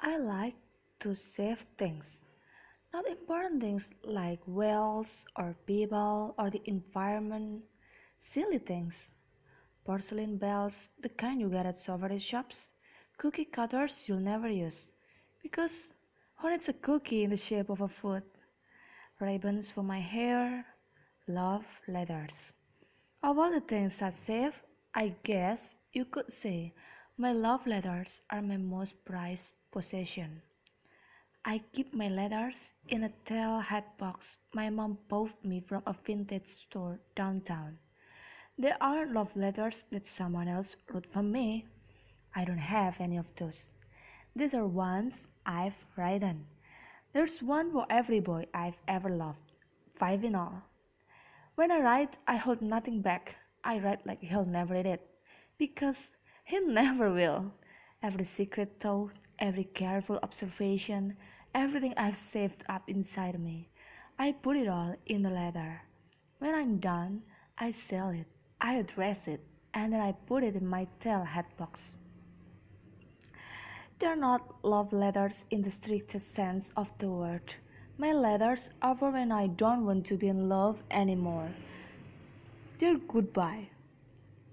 I like to save things. Not important things like whales or people or the environment. Silly things. Porcelain bells, the kind you get at souvenir shops. Cookie cutters you'll never use. Because who needs a cookie in the shape of a foot? Ribbons for my hair. Love letters. Of all the things I save, I guess you could say my love letters are my most prized possession. I keep my letters in a tail hat box my mom bought me from a vintage store downtown. They are love letters that someone else wrote for me. I don't have any of those. These are ones I've written. There's one for every boy I've ever loved, five in all. When I write, I hold nothing back. I write like he'll never read it, because he never will. Every secret thought, every careful observation, everything I've saved up inside me, I put it all in a letter. When I'm done, I sell it, I address it, and then I put it in my tail hat box. They're not love letters in the strictest sense of the word. My letters are for when I don't want to be in love anymore. They're goodbye.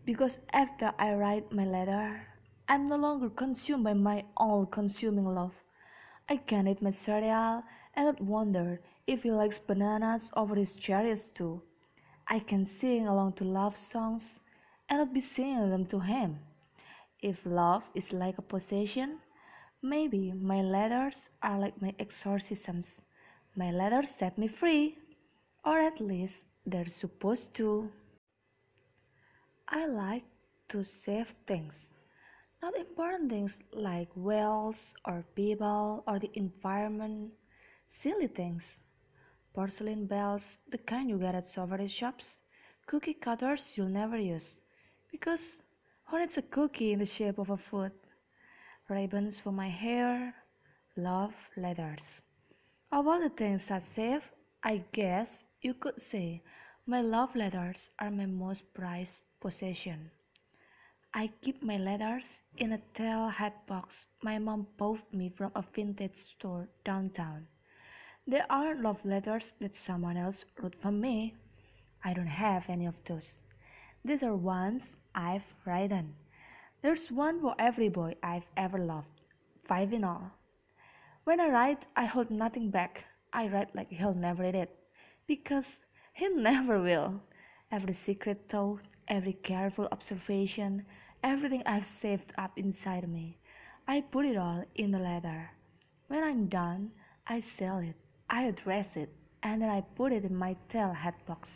Because after I write my letter, I'm no longer consumed by my all consuming love. I can eat my cereal and not wonder if he likes bananas over his Cheerios too. I can sing along to love songs and not be singing them to him. If love is like a possession, maybe my letters are like my exorcisms. My letters set me free, or at least they're supposed to. I like to save things. Not important things like whales or people or the environment. Silly things. Porcelain bells, the kind you get at souvenir shops. Cookie cutters you'll never use. Because oh, who needs a cookie in the shape of a foot? Ribbons for my hair. Love letters. Of all the things I save, I guess you could say my love letters are my most prized possession. I keep my letters in a tail hat box my mom bought me from a vintage store downtown. They are love letters that someone else wrote for me. I don't have any of those. These are ones I've written. There's one for every boy I've ever loved, five in all. When I write, I hold nothing back. I write like he'll never read it, because he never will. Every secret thought, every careful observation, everything I've saved up inside me, I put it all in a letter. When I'm done, I sell it, I address it, and then I put it in my tail hat box.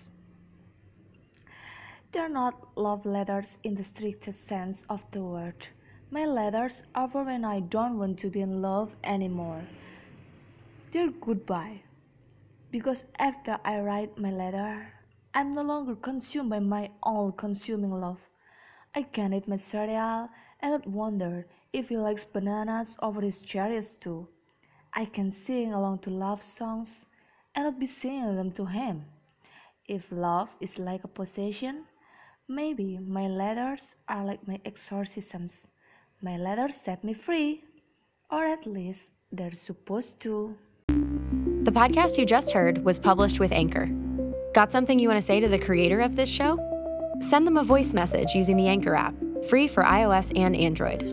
They're not love letters in the strictest sense of the word. My letters are for when I don't want to be in love anymore. They're goodbye. Because after I write my letter, I'm no longer consumed by my all consuming love. I can eat my cereal and not wonder if he likes bananas over his Cheerios too. I can sing along to love songs and not be singing them to him. If love is like a possession, maybe my letters are like my exorcisms. My letters set me free, or at least they're supposed to. The podcast you just heard was published with Anchor. Got something you want to say to the creator of this show? Send them a voice message using the Anchor app, free for iOS and Android.